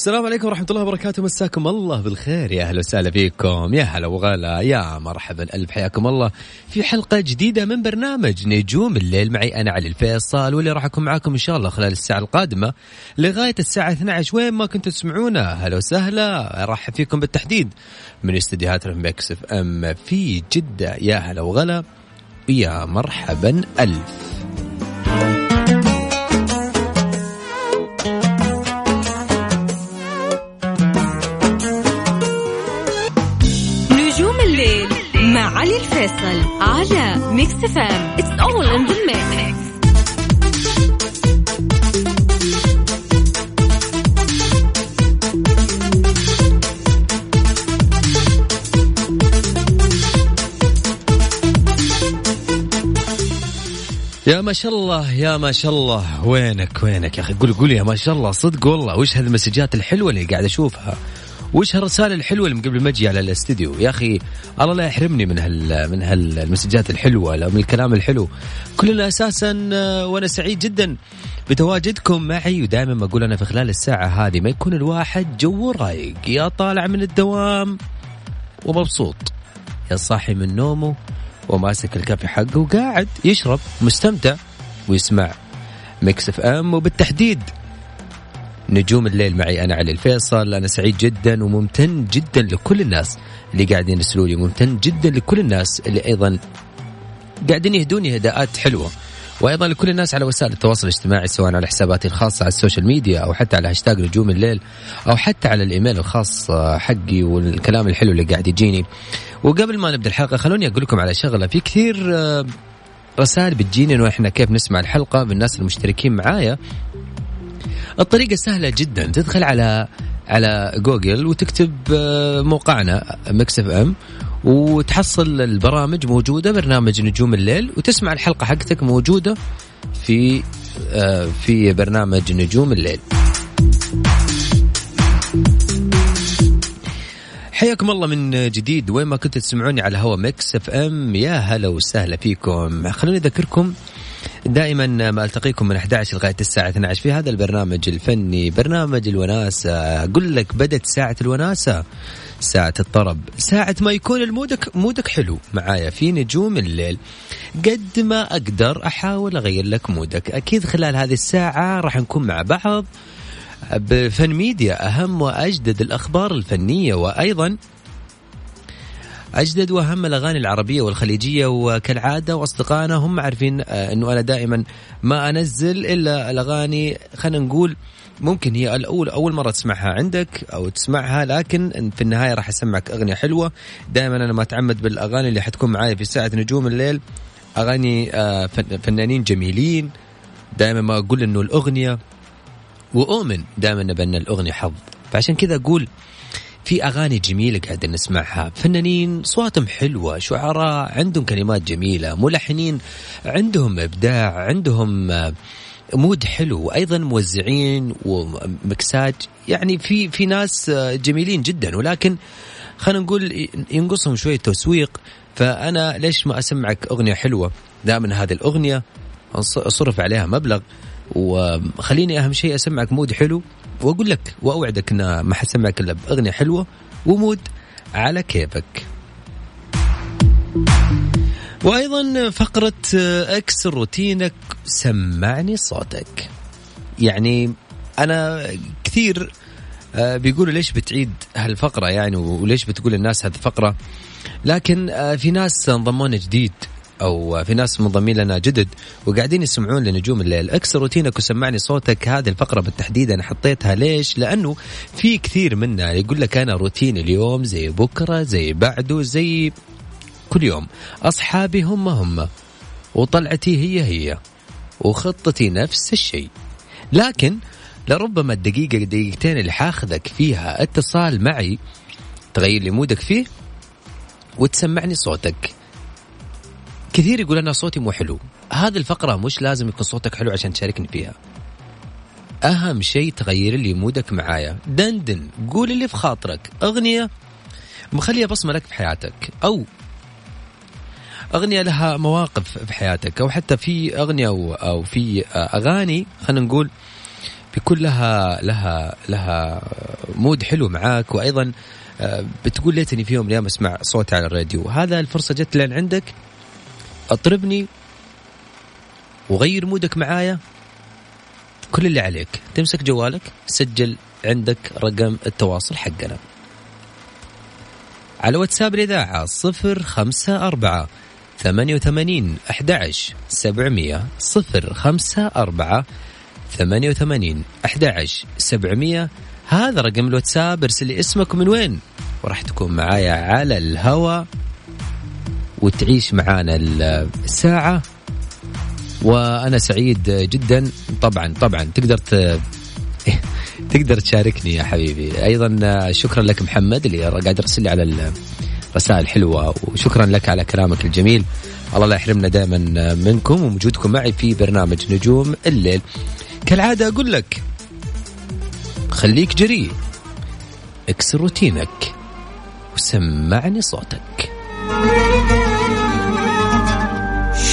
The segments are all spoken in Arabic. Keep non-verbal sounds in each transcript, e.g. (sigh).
السلام عليكم ورحمة الله وبركاته. مساكم الله بالخير. يا أهلا وسهلا فيكم. يا هلا وغلا. يا مرحبا. ألف حياكم الله. في حلقة جديدة من برنامج نجوم الليل. معي أنا علي الفيصل واللي راح أكون معاكم إن شاء الله خلال الساعة القادمة لغاية الساعة 12 وين ما كنتوا تسمعونا هلا وسهلا. أرحب فيكم بالتحديد من استديوهات Mix FM في جدة. يا هلا وغلا. يا مرحبا. ألف. الفيصل على Mix FM it's all in the mix يا ما شاء الله يا ما شاء الله. وينك وينك يا أخي؟ قول قول يا ما شاء الله صدق والله. وش هالمسجات الحلوة اللي قاعد أشوفها؟ وش هالرسائل الحلوة اللي قبل ما أجي على الاستديو؟ يا أخي الله لا يحرمني من هال من هالمسجات الحلوة من الكلام الحلو. كلنا أساسا آه، وأنا سعيد جدا بتواجدكم معي ودائما ما أقول أنا في خلال الساعة هذه ما يكون الواحد جو رايق. يا طالع من الدوام ومبسوط. يا صاحي من نومه وماسك ال coffee حقه وقاعد يشرب مستمتع ويسمع Mix FM وبالتحديد نجوم الليل معي أنا علي الفيصل. أنا سعيد جدا وممتن جدا لكل الناس اللي قاعدين يرسلوا لي ممتن جدا لكل الناس اللي أيضا قاعدين يهدوني إهداءات حلوة. وأيضا لكل الناس على وسائل التواصل الاجتماعي سواء على حساباتي الخاصة على ال social media أو حتى على هاشتاج نجوم الليل أو حتى على الإيميل الخاص حقي والكلام الحلو اللي قاعد يجيني. وقبل ما نبدأ الحلقة خلوني أقول لكم على شغلة. في كثير آه، رسائل بتجيني إنه إحنا كيف نسمع الحلقة بالناس المشتركين معايا. الطريقة سهلة جدا. تدخل على على جوجل وتكتب آه، موقعنا Mix FM وتحصل البرامج موجودة برنامج نجوم الليل وتسمع الحلقة حقتك موجودة في آه، في برنامج نجوم الليل. حياكم الله من جديد. وين ما كنتوا تسمعوني على هوا Mix FM يا هلا وسهلا فيكم. خلوني أذكركم دائما ما ألتقيكم من 11 لغاية الساعة 12 في هذا البرنامج الفني برنامج الوناسة. أقول لك بدت ساعة الوناسة ساعة الطرب ساعة ما يكون المودك مودك حلو. معايا في نجوم الليل. قد ما أقدر أحاول أغير لك مودك. أكيد خلال هذه الساعة راح نكون مع بعض بفن ميديا أهم وأجدد الأخبار الفنية. وأيضا أجدد وأهم الأغاني العربية والخليجية وكالعادة وأصدقائنا هم عارفين آه، أنه أنا دائما ما أنزل إلا الأغاني خلينا نقول ممكن هي الأول أول مرة تسمعها عندك أو تسمعها لكن في النهاية راح أسمعك أغنية حلوة. دائما أنا ما أتعمد بالأغاني اللي حتكون معايا في ساعة نجوم الليل. أغاني آه، فن- فنانين جميلين. دائما ما أقول أنه الأغنية وأؤمن دائما بأن الأغنية حظ. فعشان كذا أقول في أغاني جميلة قاعدين نسمعها. فنانين صوتهم حلوة شعراء عندهم كلمات جميلة ملحنين عندهم إبداع عندهم آه، mood حلو وأيضا موزعين ومكساج. يعني في في ناس آه، جميلين جدا ولكن خلينا نقول ينقصهم شوية تسويق. فأنا ليش ما أسمعك أغنية حلوة؟ دائما هذه الأغنية أصرف عليها مبلغ وخليني أهم شيء أسمعك mood حلو. واقول لك وأوعدك إن ما حسمعك إلا بأغنية حلوة و mood على كيفك. وأيضا فقرة اكسر روتينك سمعني صوتك. يعني أنا كثير آه، بيقولوا ليش بتعيد هالفقرة يعني وليش بتقول الناس هذه الفقرة؟ لكن آه، في ناس انضمونا جديد أو في ناس منضمين لنا جدد وقاعدين يسمعون لنجوم الليل. أكسر روتينك وسمعني صوتك. هذه الفقرة بالتحديد أنا حطيتها. ليش؟ لأنه في كثير منا يقول لك أنا روتين اليوم زي بكرة زي بعده زي كل يوم. أصحابي هم هم وطلعتي هي هي وخطتي نفس الشيء. لكن لربما الدقيقة دقيقتين اللي حاخذك فيها اتصال معي تغير لي مودك فيه وتسمعني صوتك. كثير يقول أنا صوتي مو حلو. هذه الفقرة مش لازم يكون صوتك حلو عشان تشاركني فيها. أهم شيء تغير لي مودك معايا. دندن قول اللي في خاطرك. أغنية مخلية بصمة لك في حياتك. أو أغنية لها مواقف في حياتك. أو حتى في أغنية أو, أو في أغاني خلينا نقول بيكون لها لها لها مود حلو معاك. وأيضا آه، بتقول ليتني في يوم من الأيام أسمع صوتي على الراديو. هذا الفرصة جت لين عندك. أطربني وغير مودك معايا. كل اللي عليك. تمسك جوالك سجل عندك رقم التواصل حقنا. على واتساب الإذاعة صفر خمسة أربعة ثمانية وثمانين أحد سبعمية صفر خمسة أربعة ثمانية وثمانين أحد سبعمية. هذا رقم الواتساب ارسل لي اسمك من وين وراح تكون معايا على الهواء. وتعيش معانا الساعة. وأنا سعيد جدا. طبعا طبعا تقدر ت... (laughs) تقدر تشاركني يا حبيبي. أيضا شكرا لك محمد اللي قاعد يرسل لي على الرسائل حلوة. وشكرا لك على كلامك الجميل. الله لا يحرمنا دائما منكم ووجودكم معي في برنامج نجوم الليل. كالعادة أقول لك خليك جريء اكسر روتينك وسمعني صوتك.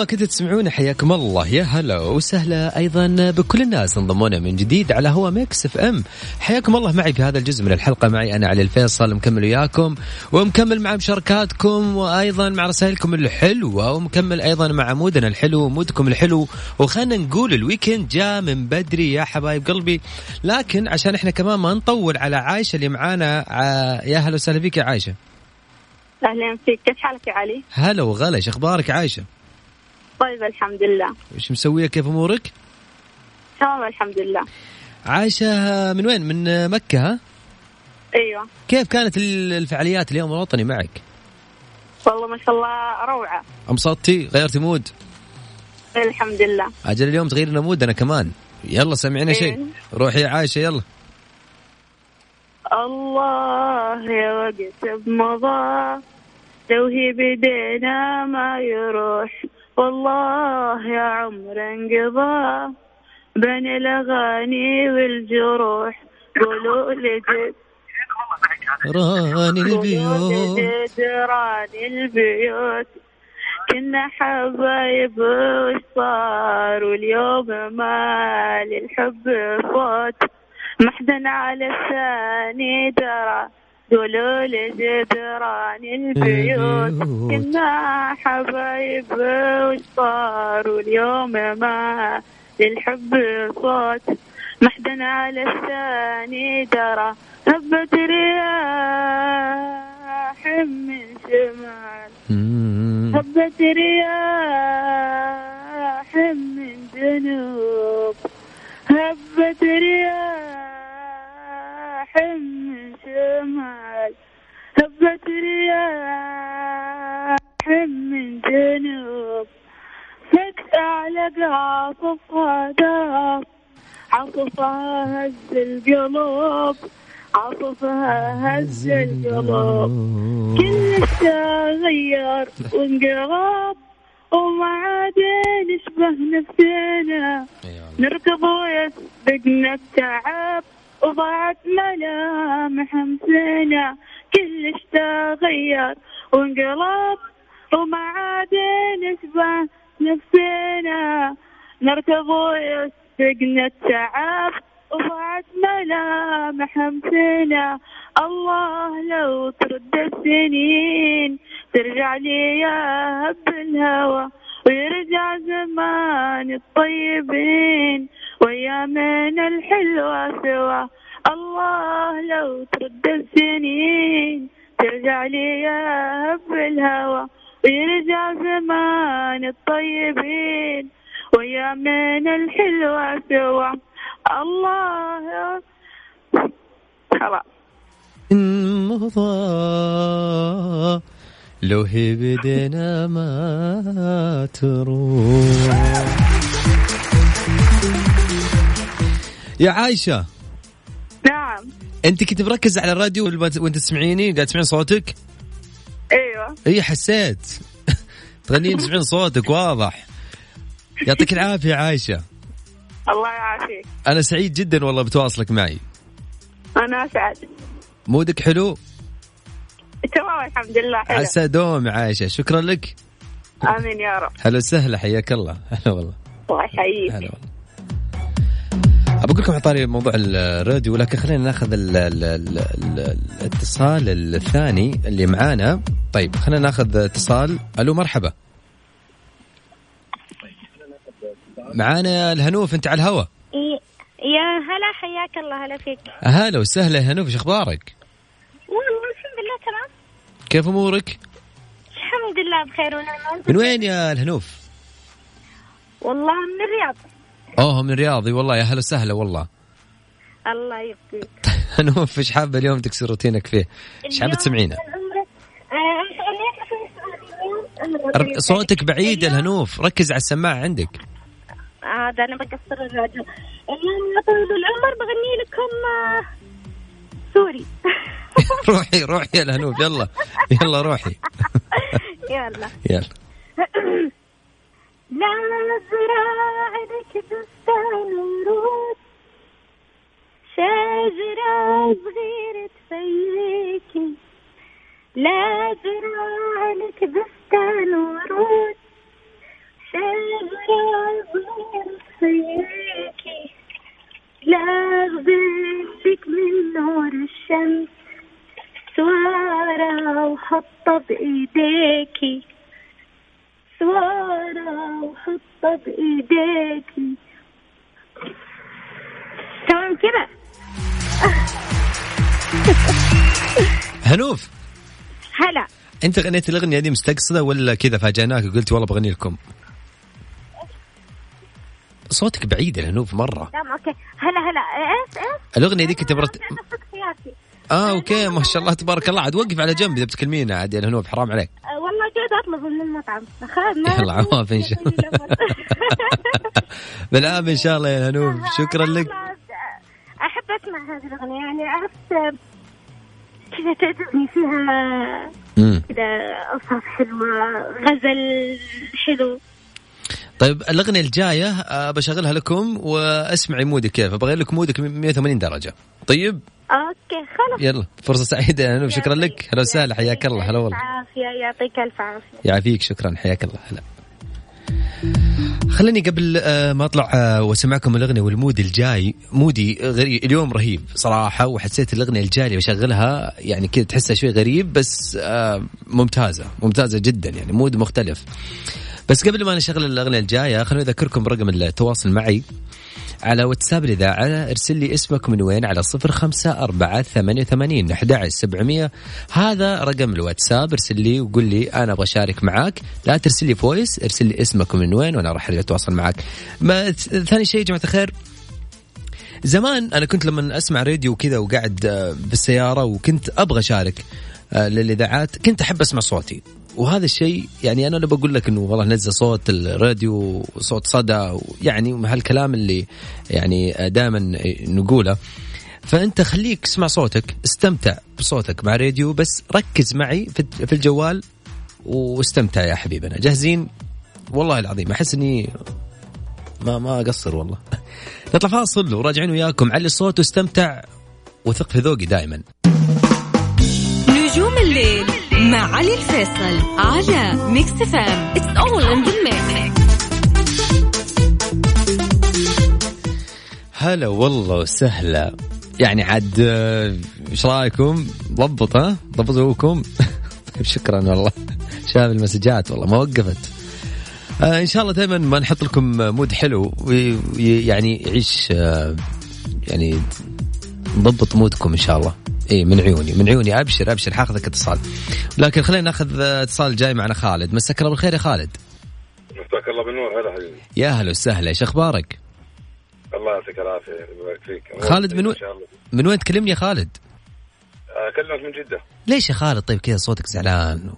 ما كنتوا تسمعونا حياكم الله. يا هلا وسهلا أيضا بكل الناس انضمونا من جديد على هوا Mix FM. حياكم الله معي في هذا الجزء من الحلقة. معي أنا علي الفيصل مكمل وياكم ومكمل مع مشاركاتكم وأيضا مع رسائلكم الحلوة ومكمل أيضا مع مودنا الحلو ومودكم الحلو. وخلنا نقول الويكند جاء من بدري يا حبايب قلبي. لكن عشان إحنا كمان ما نطول على عايشة اللي معانا يا هلا وسهلا فيك يا عايشة. أهلا فيك. كيف حالك يا علي؟ هلا وغلا أخبارك عايشة؟ طيب الحمد لله إيش مسوية كيف أمورك؟ تمام الحمد لله عايشة من وين؟ من مكة ها؟ أيوه كيف كانت الفعاليات اليوم الوطني معك؟ والله ما شاء الله روعة انبسطتي؟ غيرتي mood؟ الحمد لله أجل اليوم تغير لنا mood أنا كمان يلا سمعينا شيء إيه. روحي يا عايشة يلا الله يا وقت بمضى لو هي بدينا ما يروح والله يا عمر انقضى بين الأغاني والجروح. قولوا لجد راني البيوت راني البيوت. كنا حبايب وش صار واليوم ما للحب فوت. محزن على الثاني درى قولوا لجدران البيوت كنا حبايب وش صار واليوم ما للحب صوت. محدن على الثاني درى هبت رياح من شمال هبت رياح من جنوب. هبت رياح من شمال هبت رياح من جنوب. على عاصفها داب عاصفها هز القلب عاصفها هز القلب كل شيء غير وانقلب وما عاد نشبه نفسنا. نركض ويسبقنا التعب. وضاعت ملامح همسنا كلش تغير وانقلب وما عاد نشبه نفسنا. نركض ويسبقنا التعب وضاعت ملامح امسنا الله لو ترد السنين ترجع لي يا هب الهوى ويرجع زمان الطيبين. وايامنا الحلوة سوا الله لو ترد السنين ترجع لي يا هب الهوى. ويرجع زمان الطيبين. وايامنا الحلوة سوا الله خلاص مضى لو هي بدنا ما تروح يا عايشة. نعم. أنت كنت مركز على الراديو وأنت تسمعيني قاعد تسمعين صوتك؟ أيوه. إي حسيت. (laughs) تغنين تسمعين صوتك واضح. يعطيك العافية عايشة. الله يعافيك. أنا سعيد جدا والله بتواصلك معي. أنا اسعد مودك حلو؟ تمام الحمد لله حلو. عسى دوم يا عايشة. شكرا لك. آمين يا رب. هلا وسهلا حياك الله. هلا والله. الله يحييك. هلا والله. ابى أقول لكم على طاري موضوع الراديو لكن خلينا ناخذ ال ال ال ال الاتصال الثاني اللي معانا. طيب خلينا ناخذ اتصال. ألو مرحبا. معانا الهنوف أنت على الهوا. يا هلا حياك الله هلا فيك. هلا وسهلا يا هنوف إيش أخبارك؟ والله الحمد لله تمام. كيف أمورك؟ الحمد لله بخير ونعم من وين يا الهنوف؟ والله من الرياض. أوه من الرياض اي والله يا هلا وسهلا والله. الله يبقيك. هنوف إيش حابه اليوم تكسر روتينك فيه؟ إيش حابه تسمعينه؟ آه، صوتك بعيد يا الهنوف. ركز على السماعه عندك. هذا أنا بقصر الراديو. اليوم يا طويل العمر بغني لكم آه، سوري. (laughs) روحي روحي يا الهنوف. يلا يلا روحي. (laughs) يلا. يلا. زراع لك بستان ورود. شجرة صغيرة تفيكي. لا لك بستان ورود. شجرة صغيرة تفيكي. لا أخذلك من نور الشمس. سوارة وحطة بإيديكي. سوارة وحطة بإيديكي تمام كده؟ هنوف هلا. أنت غنيت الأغنية دي مستقصدة ولا كذا فاجأناك وقلت والله بغني لكم؟ صوتك بعيد يا هنوف مرة. تمام okay. هلا هلا. إيش إيش؟ الأغنية دي كنت برت... آه okay ما شاء الله تبارك الله. عاد وقف على جنب إذا بتكلمينا عاد يا هنوف حرام عليك. أه، والله قاعد اطلب من المطعم. خلاص يلا عواف ان شاء الله بالعافيه إن شاء الله يا هنوف شكرا لك. أحب أسمع هذه الأغنية. يعني عرفت كذا تعجبني فيها. كذا قصص حلوة غزل حلو. طيب الاغنيه الجاية آه، بشغلها لكم واسمعي mood ك كيف. أبغى لك mood ك 180 درجة. طيب؟ okay خلاص. يلا فرصة سعيدة يا شكرا لك. هلا وسهلا حياك الله هلا والله. عافيه يعطيك ألف عافية. يعافيك شكرا حياك الله هلا. خليني قبل آه، ما أطلع آه، وأسمعكم الاغنيه وال mood الجاي. mood ي غريب اليوم رهيب صراحة وحسيت الاغنيه الجاية اللي بشغلها يعني كذا تحسها شوي غريب بس ممتازة ممتازة جدا يعني mood مختلف. بس قبل ما نشغل الأغنية الجاية خليني أذكركم برقم التواصل معي على واتساب الإذاعة. ارسل لي اسمك من وين على صفر خمسة أربعة ثمانية وثمانين أحد سبعمية. هذا رقم الواتساب. ارسل لي وقول لي أنا أبغى أشارك معاك. لا ترسل لي voice ارسل لي اسمك من وين وأنا راح أتواصل معاك. ما ثاني شيء يا جماعة الخير زمان أنا كنت لما أسمع راديو كذا وقاعد آه، بالسيارة وكنت أبغى أشارك آه، للإذاعات كنت أحب أسمع صوتي. وهذا الشيء يعني أنا بقول لك إنه والله نزل صوت الراديو وصوت صدى يعني هالكلام اللي يعني دائما نقوله فأنت خليك اسمع صوتك استمتع بصوتك مع راديو بس ركز معي في الجوال واستمتع يا حبيبنا. جاهزين؟ والله العظيم أحس إني ما ما أقصر والله. نطلع فاصل وراجعين وياكم علي الصوت واستمتع وثق في ذوقي دائما. علي الفيصل على Mix FM it's all in هلا والله وسهلا يعني عاد آه، إيش رأيكم؟ ضبط ها؟ ضبطوكم؟ طيب (laughs) شكرا والله شايف المسجات والله ما وقفت آه إن شاء الله دائما ما نحط لكم mood حلو ويعني يعيش آه يعني نضبط مودكم إن شاء الله اي من عيوني من عيوني. أبشر أبشر حاخذك اتصال. لكن خلينا ناخذ اتصال جاي معنا خالد. مساك الله بالخير يا خالد. مساك الله بالنور. هلا حبيبي. يا هلا وسهلا. إيش أخبارك؟ الله يعطيك العافية. يبارك فيك. خالد من وين من وين تكلمني يا خالد؟ اكلمك من جدة. ليش يا خالد؟ طيب كذا صوتك زعلان؟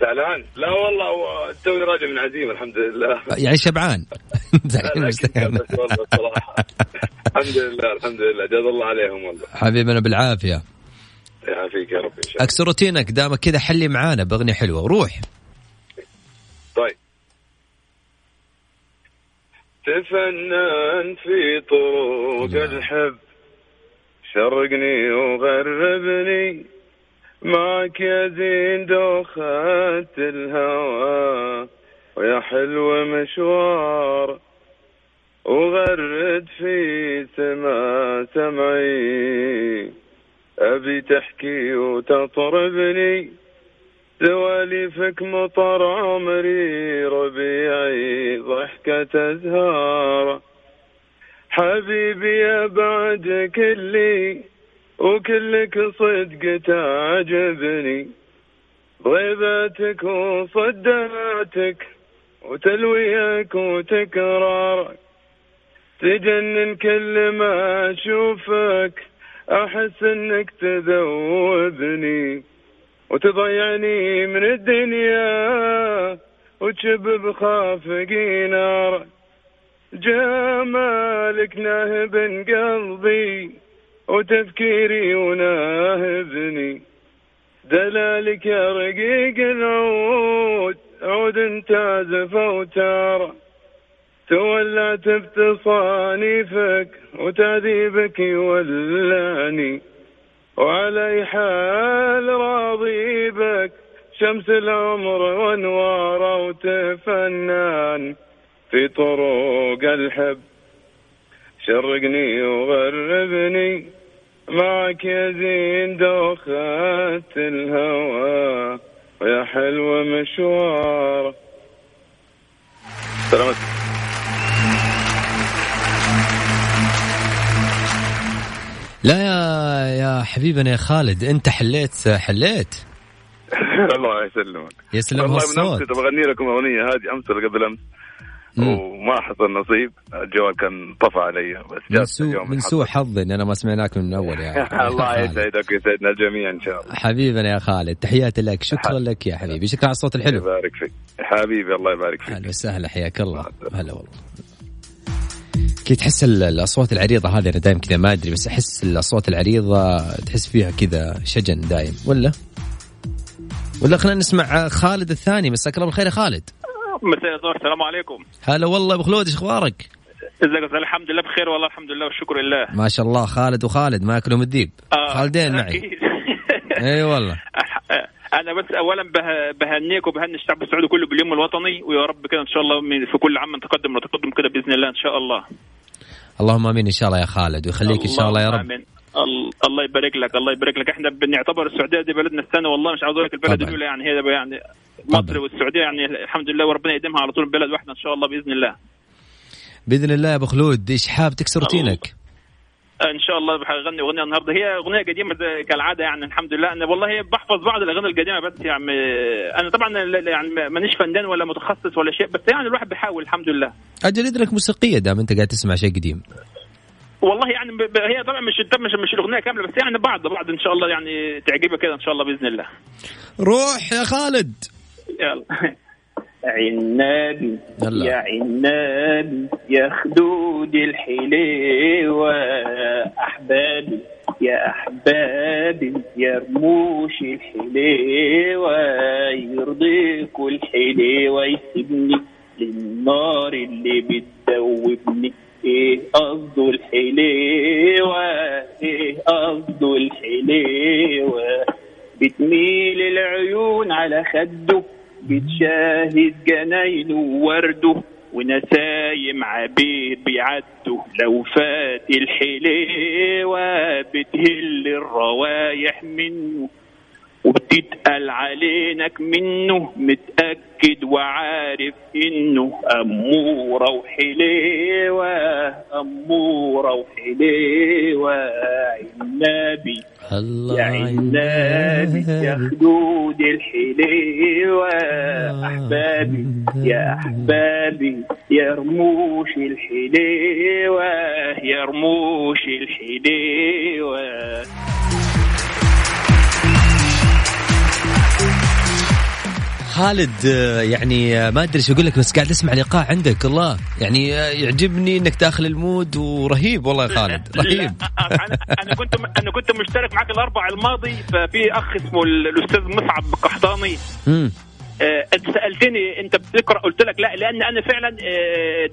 زعلان؟ لا والله توي راجع من عزيمه الحمد لله. يعني شبعان. (laughs) زعلان والله الحمد لله الحمد لله. جزا الله عليهم والله. حبيبنا بالعافية. يعافيك يا رب إن شاء الله. أكسر روتينك دامك كذا حلي معانا بأغنية حلوة. روح. طيب. تفنن في طرق الحب شرقني وغربني. معك يا زين دوخة الهوى. ويا حلوة مشوار وغرد في سما سمعي. أبي تحكي وتطربني سواليفك مطر عمري. ربيعي ضحكة أزهار. حبيبي يا بعد كلي وكلك صدق تعجبني. ضيباتك وصداتك وتلويك وتكرارك تجنن كل ما أشوفك أحس إنك تذوبني وتضيعني من الدنيا وتشب بخافقي نارك جمالك ناهب قلبي وتفكيري وناهبني دلالك يا رقيق العود عود تعزف وتارى تولعت بتصانيفك وتعذيبك يولعني وعلى حال راضي بك شمس العمر وانواره وتفنان في طرق الحب شرقني وغربني معك يا زين دوخة الهوى. ويا حلوة مشوار. سلامتك لا يا يا حبيبنا يا خالد انت حليت حليت. (laughs) الله يسلمك. يسلم والله أمس بغني لكم أغنية هذه أمس ولا قبل أمس؟ وما حصل نصيب الجوال كان طفى علي بس من سوء من سوء حظي إن أنا ما سمعناك من اول يعني. (laughs) الله يسعدك ويسعدنا الجميع إن شاء الله. حبيبنا يا خالد تحياتي لك شكرا لك يا حبيبي. شكرا على الصوت الحلو. يبارك فيك. حبيبي الله يبارك فيك. أهلا وسهلا حياك الله. هلا والله. كي تحس الأصوات العريضة هذه أنا دائما كذا ما أدري بس أحس الأصوات العريضة تحس فيها كذا شجن دايم. ولا؟ ولا خلينا نسمع خالد الثاني. مساك الله بالخير يا خالد. مساء النور السلام عليكم. هلا والله أبو خلود إيش أخبارك؟ إزيك الحمد لله بخير والله الحمد لله والشكر لله. ما شاء الله خالد وخالد ما ياكلهم الديب. آه خالدين معي. (laughs) اي والله. أنا بس اولا به بهنيك وبهني الشعب السعودي كله باليوم الوطني ويا رب كده إن شاء الله في كل عام نتقدم ونتقدم كده بإذن الله إن شاء الله. اللهم آمين إن شاء الله يا خالد ويخليك إن شاء الله يا رب. آمين. الله يبارك لك الله يبارك لك. إحنا بنعتبر السعودية دي بلدنا الثاني والله مش عاوز أقول لك البلد الأولى يعني هي يعني مصر والسعودية يعني الحمد لله وربنا يديمها على طول بلد واحدة إن شاء الله بإذن الله. بإذن الله يا أبو خلود. إيش حاب تكسر روتينك؟ إن شاء الله بغني أغنية النهارده. هي أغنية قديمة كالعادة يعني الحمد لله. أنا والله بحفظ بعض الأغاني القديمة بس يعني أنا طبعا يعني مانيش فنان ولا متخصص ولا شيء بس يعني الواحد بيحاول الحمد لله. أجل اذنك موسيقية دام أنت قاعد تسمع شيء قديم. والله يعني هي طبعا مش مش مش الأغنية كاملة بس يعني بعض بعض إن شاء الله يعني تعجبك كده إن شاء الله بإذن الله. روح يا خالد. يلا. عنابي يا عنابي يا خدود الحليوة. أحبابي يا أحبابي يا رموش الحليوة. يرضيكوا الحليوة يسيبني للنار اللي بتدوبني. إيه قصده الحليوة؟ إيه قصده الحليوة؟ بتميل العيون على خده. بتشاهد جناينه وورده ونسايم عبيد بيعدوا لو فات الحليوة بتهل الروايح منه. وبتتقل علينك منه متأكد وعارف إنه أمورة وحليوة أمورة وحليوة عنابي الله يا عنابي يا خدود الحليوة أحبابي يا أحبابي يا رموش الحليوة يا رموش الحليوة خالد آه، يعني آه، ما أدري إيش أقول لك بس قاعد أسمع الايقاع عندك الله. يعني آه، يعجبني إنك داخل المود ورهيب والله يا خالد رهيب. أنا كنت أنا كنت مشترك معك الأربع الماضي ففي أخ اسمه الأستاذ مصعب قحطاني. سألتني أنت بتقرأ قلت لك لا لأن أنا فعلا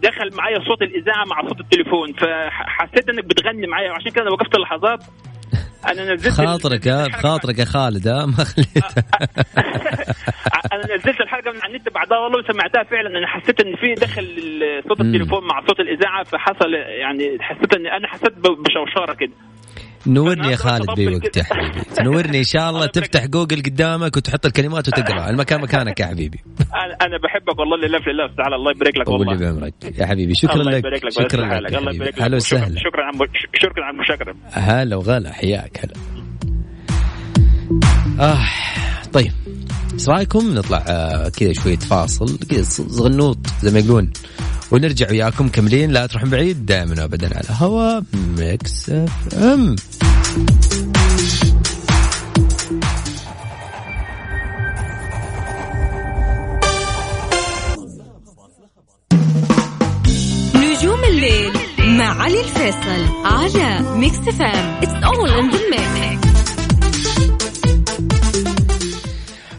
دخل معايا صوت الإذاعة مع صوت التليفون فحسيت إنك بتغني معايا وعشان كده أنا وقفت لحظات أنا نزلت خاطرك ها بخاطرك يا خالد ها؟ (laughs) ما خليت. (laughs) أنا نزلت الحلقة من على النت بعدها والله سمعتها فعلا. أنا حسيت إن في دخل صوت التليفون مع صوت الإذاعة فحصل يعني حسيت إن أنا حسيت بشوشره كده. نورني يا خالد بوقت يا حبيبي. تنورني إن شاء الله تفتح جوجل قدامك وتحط الكلمات وتقرا (laughs) المكان مكانك يا حبيبي. أنا أنا بحبك والله لله في الله تعالى الله يبارك لك والله. بعمرك يا حبيبي شكرا لك. شكرا لك الله. يبارك لك. هلا وسهلا. شكرا عن شكرا على المشاركة هلا وغلا. حياك هلا. آه طيب. إيش رأيكم؟ نطلع آه كذا شوية فاصل كذا صغنوط زي ما يقولون. ونرجع وياكم مكملين لا تروحون بعيد دائما وابدا على هوا Mix FM نجوم الليل مع علي الفيصل على Mix FM it's all in the mix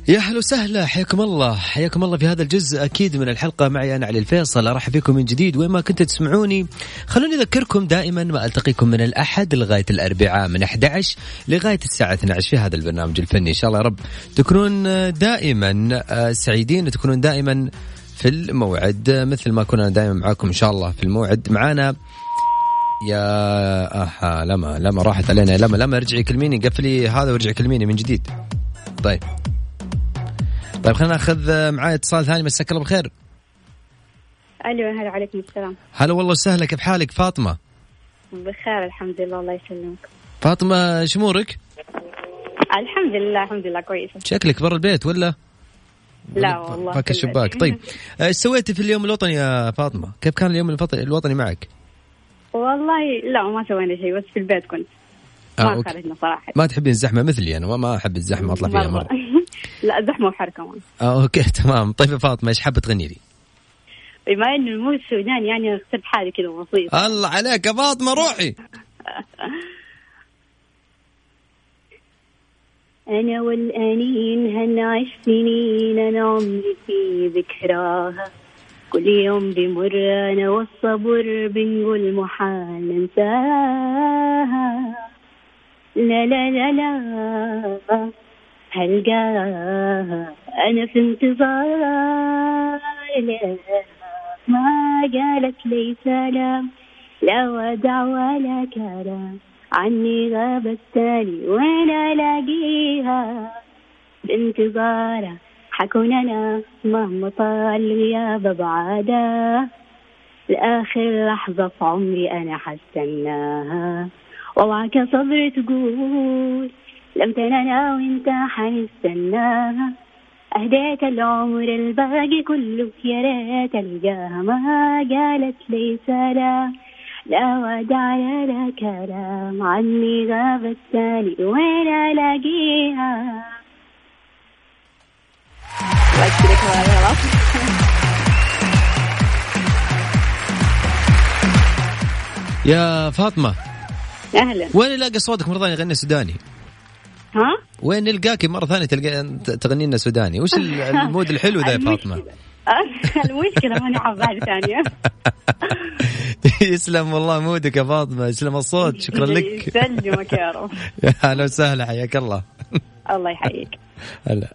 يا هلا وسهلا. حياكم الله. حياكم الله في هذا الجزء. أكيد من الحلقة معي أنا علي الفيصل. أرحب فيكم من جديد. وين ما كنتوا تسمعوني خلوني أذكركم دائما ما ألتقيكم من الأحد لغاية الأربعاء من 11 لغاية الساعة 12 في هذا البرنامج الفني. إن شاء الله يا رب تكونون دائما آه، سعيدين وتكونون دائما في الموعد مثل ما كنا دائما معاكم إن شاء الله في الموعد. معانا يا أها لما لما راحت علينا. لما لما ارجعي كلميني. قفلي هذا وارجعي كلميني من جديد. طيب. طيب خلينا ناخذ معاي اتصال ثاني مساك الله بالخير ألو هلا عليكم السلام. هلا والله وسهلا كيف حالك؟ فاطمة. بخير الحمد لله الله يسلمك. فاطمة شمورك الحمد لله الحمد لله كويسه شكلك برا البيت ولا؟ لا والله فك. الشباك. طيب إيش سويتي في اليوم الوطني يا فاطمة؟ كيف كان اليوم الوطني معك؟ والله لا ما سوينا شيء بس في البيت كنت. آه، ما okay. خرجنا صراحة. ما تحبين الزحمة مثلي أنا ما أحب الزحمة أطلع فيها مرة. لا زحمة وحر كمان. آه okay (laughs) تمام. طيب يا فاطمة إيش حابة تغني لي؟ بما إنه ال mood سوداني يعني اخترت حاجة كذا بسيط الله عليك يا فاطمة روحي. (laughs) أنا والأنين هنعيش سنين أنا عمري في ذكراها. كل يوم بمر أنا والصبر بنقول محال ننساها. لا لا لا لا. هلقاها أنا في انتظار ما قالت لي سلام. لا ودع ولا كلام عني غاب التالي وين الاقيها بانتظارها حكون أنا مهما طال غياب بعادها لآخر لحظة في عمري أنا حستناها ووعك صبر تقول لم أنا وانت حنستناها أهديت العمر الباقي كله يا ريت ألقاها ما قالت لي سلام لا ودع لا كلام. عني غاب التالي وين خلاص يا فاطمة أهلا. وين نلاقي صوتك مرة ثانية؟ غني سوداني. ها؟ وين نلقاكي مرة ثانية تلقى تغني لنا سوداني. وش ال- (laughs) ال mood الحلو ذا يا فاطمة؟ (laughs) المشكلة ماني حاجة ثانية. (laughs) يسلم والله مودك يا فاطمة. يسلم الصوت. شكرا لك. يسلمك يا رب. يا هلا وسهلا. حياك الله. الله يحييك. هلا.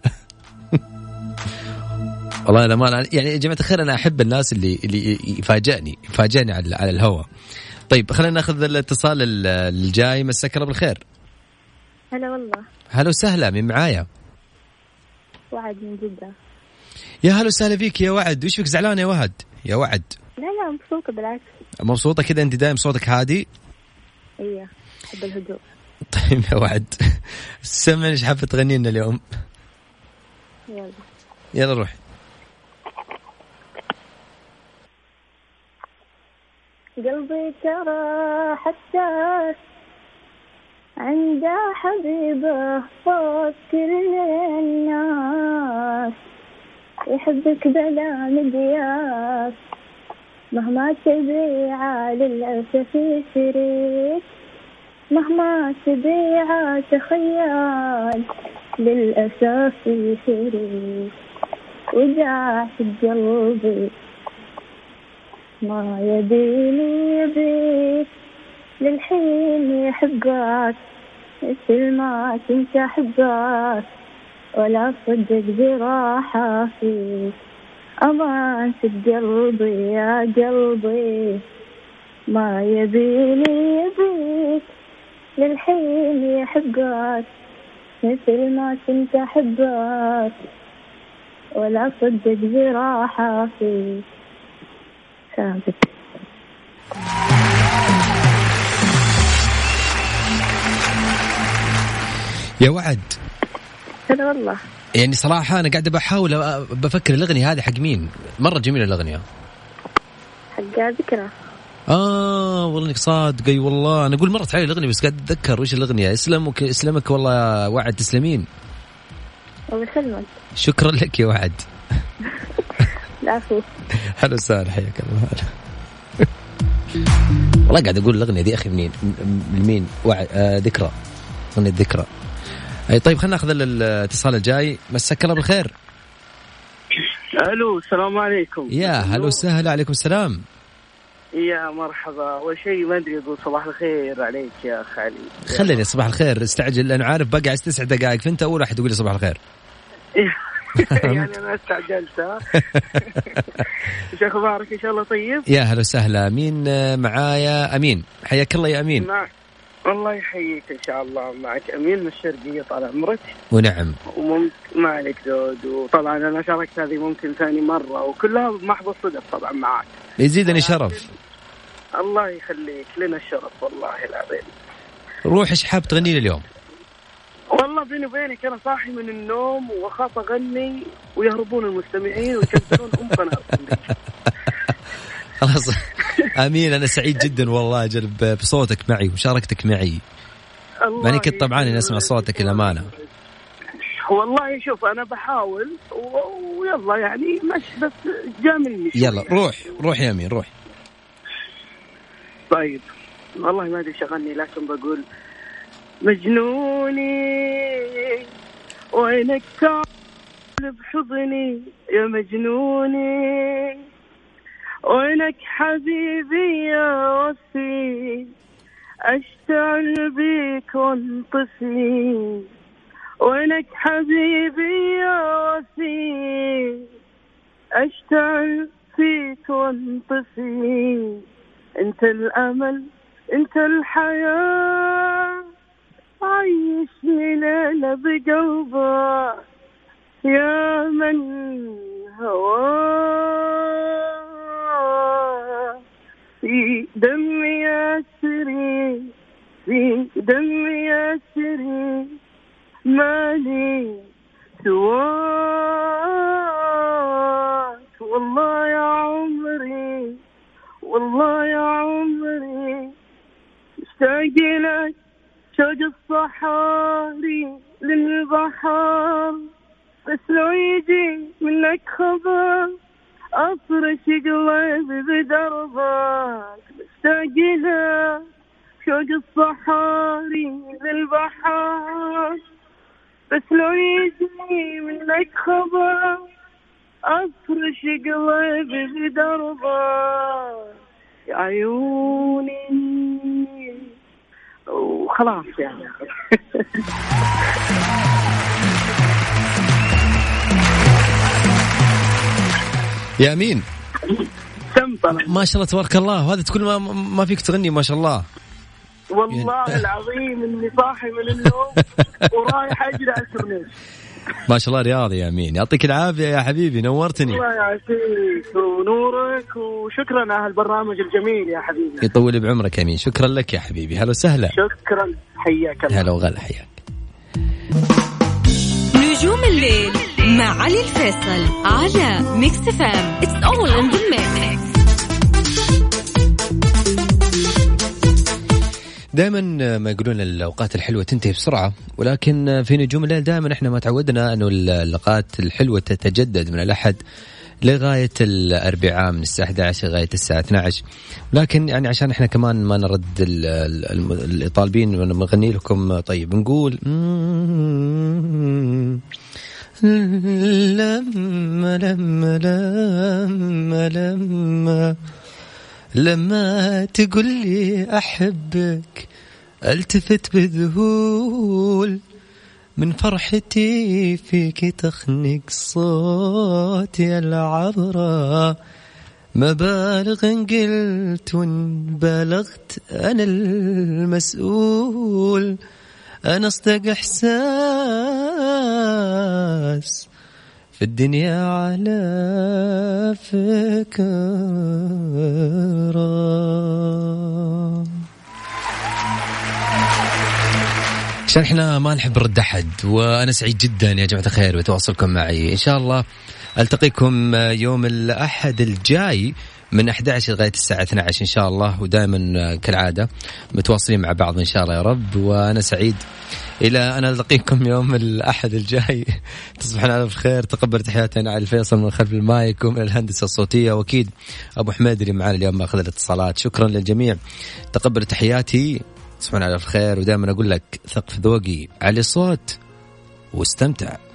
والله أنا ما يعني يا جماعة الخير أنا أحب الناس اللي اللي يفاجئني يفاجئني على على الهواء. طيب خلينا ناخذ الاتصال ال- الجاي. مساك الله بالخير. هلا والله. هلا وسهلا من معايا؟ وعد من جدة. يا هلا وسهلا فيك يا وعد. وش فيك؟ زعلان يا وعد؟ يا وعد. لا لا مبسوطة بالعكس. مبسوطة كذا أنت دايم صوتك هادي؟ إيه أحب الهدوء. طيب يا وعد. سمعني إيش حابه تغني لنا اليوم. يلا. يلا روح. قلبي ترى حساس. عنده حبيبه فوق كل الناس يحبك بلا مقياس. مهما تبيعه للأسف يشريك مهما تبيعه تخيل للأسف يشريك وجاح قلبي ما يبيني يبيك. للحين يحبك مثل ما كنت أحبك ولا صدق جراحة فيك. أمان في قلبي يا قلبي ما يبيني يبيك. للحين يحبك مثل ما كنت أحبك ولا صدق جراحة فيك. ثابت يا وعد. هلا والله. يعني صراحة أنا قاعد بحاول بفكر الأغنية هذه حق مين؟ مرة جميلة الأغنية. حق ذكرى. آه والله إنك صادق. أي والله. أنا أقول مرت علي الأغنية بس قاعد أتذكر وش الأغنية. اسلمك اسلمك والله يا وعد. تسلمين. الله يسلمك شكرا لك يا وعد. (laughs) العفو. هلا وسهلا حياك الله. والله قاعد أقول الأغنية دي أخي منين؟ م- م- لمين؟ وعد آه ذكرى. أغنية ذكرى. أي طيب خلينا ناخذ ال- الاتصال الجاي. مساك الله بالخير. ألو السلام عليكم. يا هلا وسهلا عليكم السلام. يا مرحبا. أول شيء ما أدري أقول صباح الخير عليك يا اخ علي خليني صباح الخير استعجل لأنه عارف بقى على تسع دقائق فأنت أول واحد تقول لي صباح الخير. (laughs) يعني أنا استعجلت ها؟ (laughs) إيش أخبارك؟ إن شاء الله طيب؟ يا هلا وسهلا. مين آه، معايا أمين. حياك الله يا أمين. معك الله يحييك إن شاء الله معك. أمين من الشرقية طال عمرك. ونعم. وممكن ما عليك زود وطبعا أنا شاركت هذه ممكن ثاني مرة وكلها محض الصدق طبعا معك. يزيدني شرف. الله يخليك. لنا الشرف والله العظيم. روح إيش حاب تغني لي اليوم؟ والله بيني وبينك أنا صاحي من النوم واخاف أغني ويهربون المستمعين ويكسرون أم قناتهم (laughs) خلاص. آمين أنا سعيد جدا والله أجل ب- بصوتك معي ومشاركتك معي. ماني كنت طبعا إني أسمع صوتك الامانه والله شوف أنا بحاول ويلا يعني مش بس جا مني شوي. يلا روح روح يا أمين روح. طيب والله ما أدري إيش أغني لكن بقول مجنوني وينك تعال بحضني يا مجنوني. وينك حبيبي يا وفي أشتعل بيك وانطفي. وينك حبيبي يا وفي أشتعل فيك وانطفي. أنت الأمل أنت الحياة. عيشني ليلة بقلبك. يا من هواه في دمي يسري في دمي يسري مالي سواك والله يا عمري والله يا عمري. اشتاق لك شوق الصحاري للبحر بس لو يجي منك خبر أفرش قلبي بدربك مشتاق لك شوق الصحاري للبحر بس لو يجي منك خبر أفرش قلبي بدربك يا عيوني. وخلاص يعني. (laughs) يا امين سمطنة ما شاء الله تبارك الله وهذا تقول ما, ما فيك تغني ما شاء الله. والله العظيم إني صاحي من النوم (laughs) ورايح اجري على الكورنيش ما شاء الله رياضي يا امين يعطيك العافية يا حبيبي نورتني. الله يعافيك ونورك وشكرا على البرنامج الجميل يا حبيبي. يطول بعمرك يا امين شكرا لك يا حبيبي. هلا وسهلا. شكرا حياك الله. هلا وغلا حياك. نجوم الليل. مع علي الفيصل على Mix FM it's all in the mix دائما ما يقولون الأوقات الحلوة تنتهي بسرعة ولكن في نجوم الليل دائما إحنا ما تعودنا انه اللقاءات الحلوة تتجدد من الأحد لغاية الأربعاء من الساعة 11 لغاية الساعة 12 لكن يعني عشان إحنا كمان ما نرد ال- ال- الطالبين نغني لكم طيب نقول لما لما لما لما لما تقول لي أحبك ألتفت بذهول من فرحتي فيك تخنق صوتي العبرة مبالغ إن قلت وإن بلغت أنا المسؤول أنا أصدق إحساس في الدنيا على فكرة. عشان إحنا ما نحب نرد أحد وأنا سعيد جدا يا جماعة الخير بتواصلكم معي. إن شاء الله ألتقيكم يوم الأحد الجاي من 11 لغاية الساعة 12 إن شاء الله ودائما كالعادة متواصلين مع بعض إن شاء الله يا رب. وأنا سعيد إلى أن ألتقيكم يوم الأحد الجاي. (laughs) تصبحون على خير. تقبل تحياتنا على الفيصل من خلف المايك ومن الهندسة الصوتية. وأكيد أبو حميد اللي معنا اليوم مأخذ الاتصالات. شكرا للجميع. تقبل تحياتي. تصبحون على خير. ودائما أقول لك ثق في ذوقي. علي الصوت. واستمتع.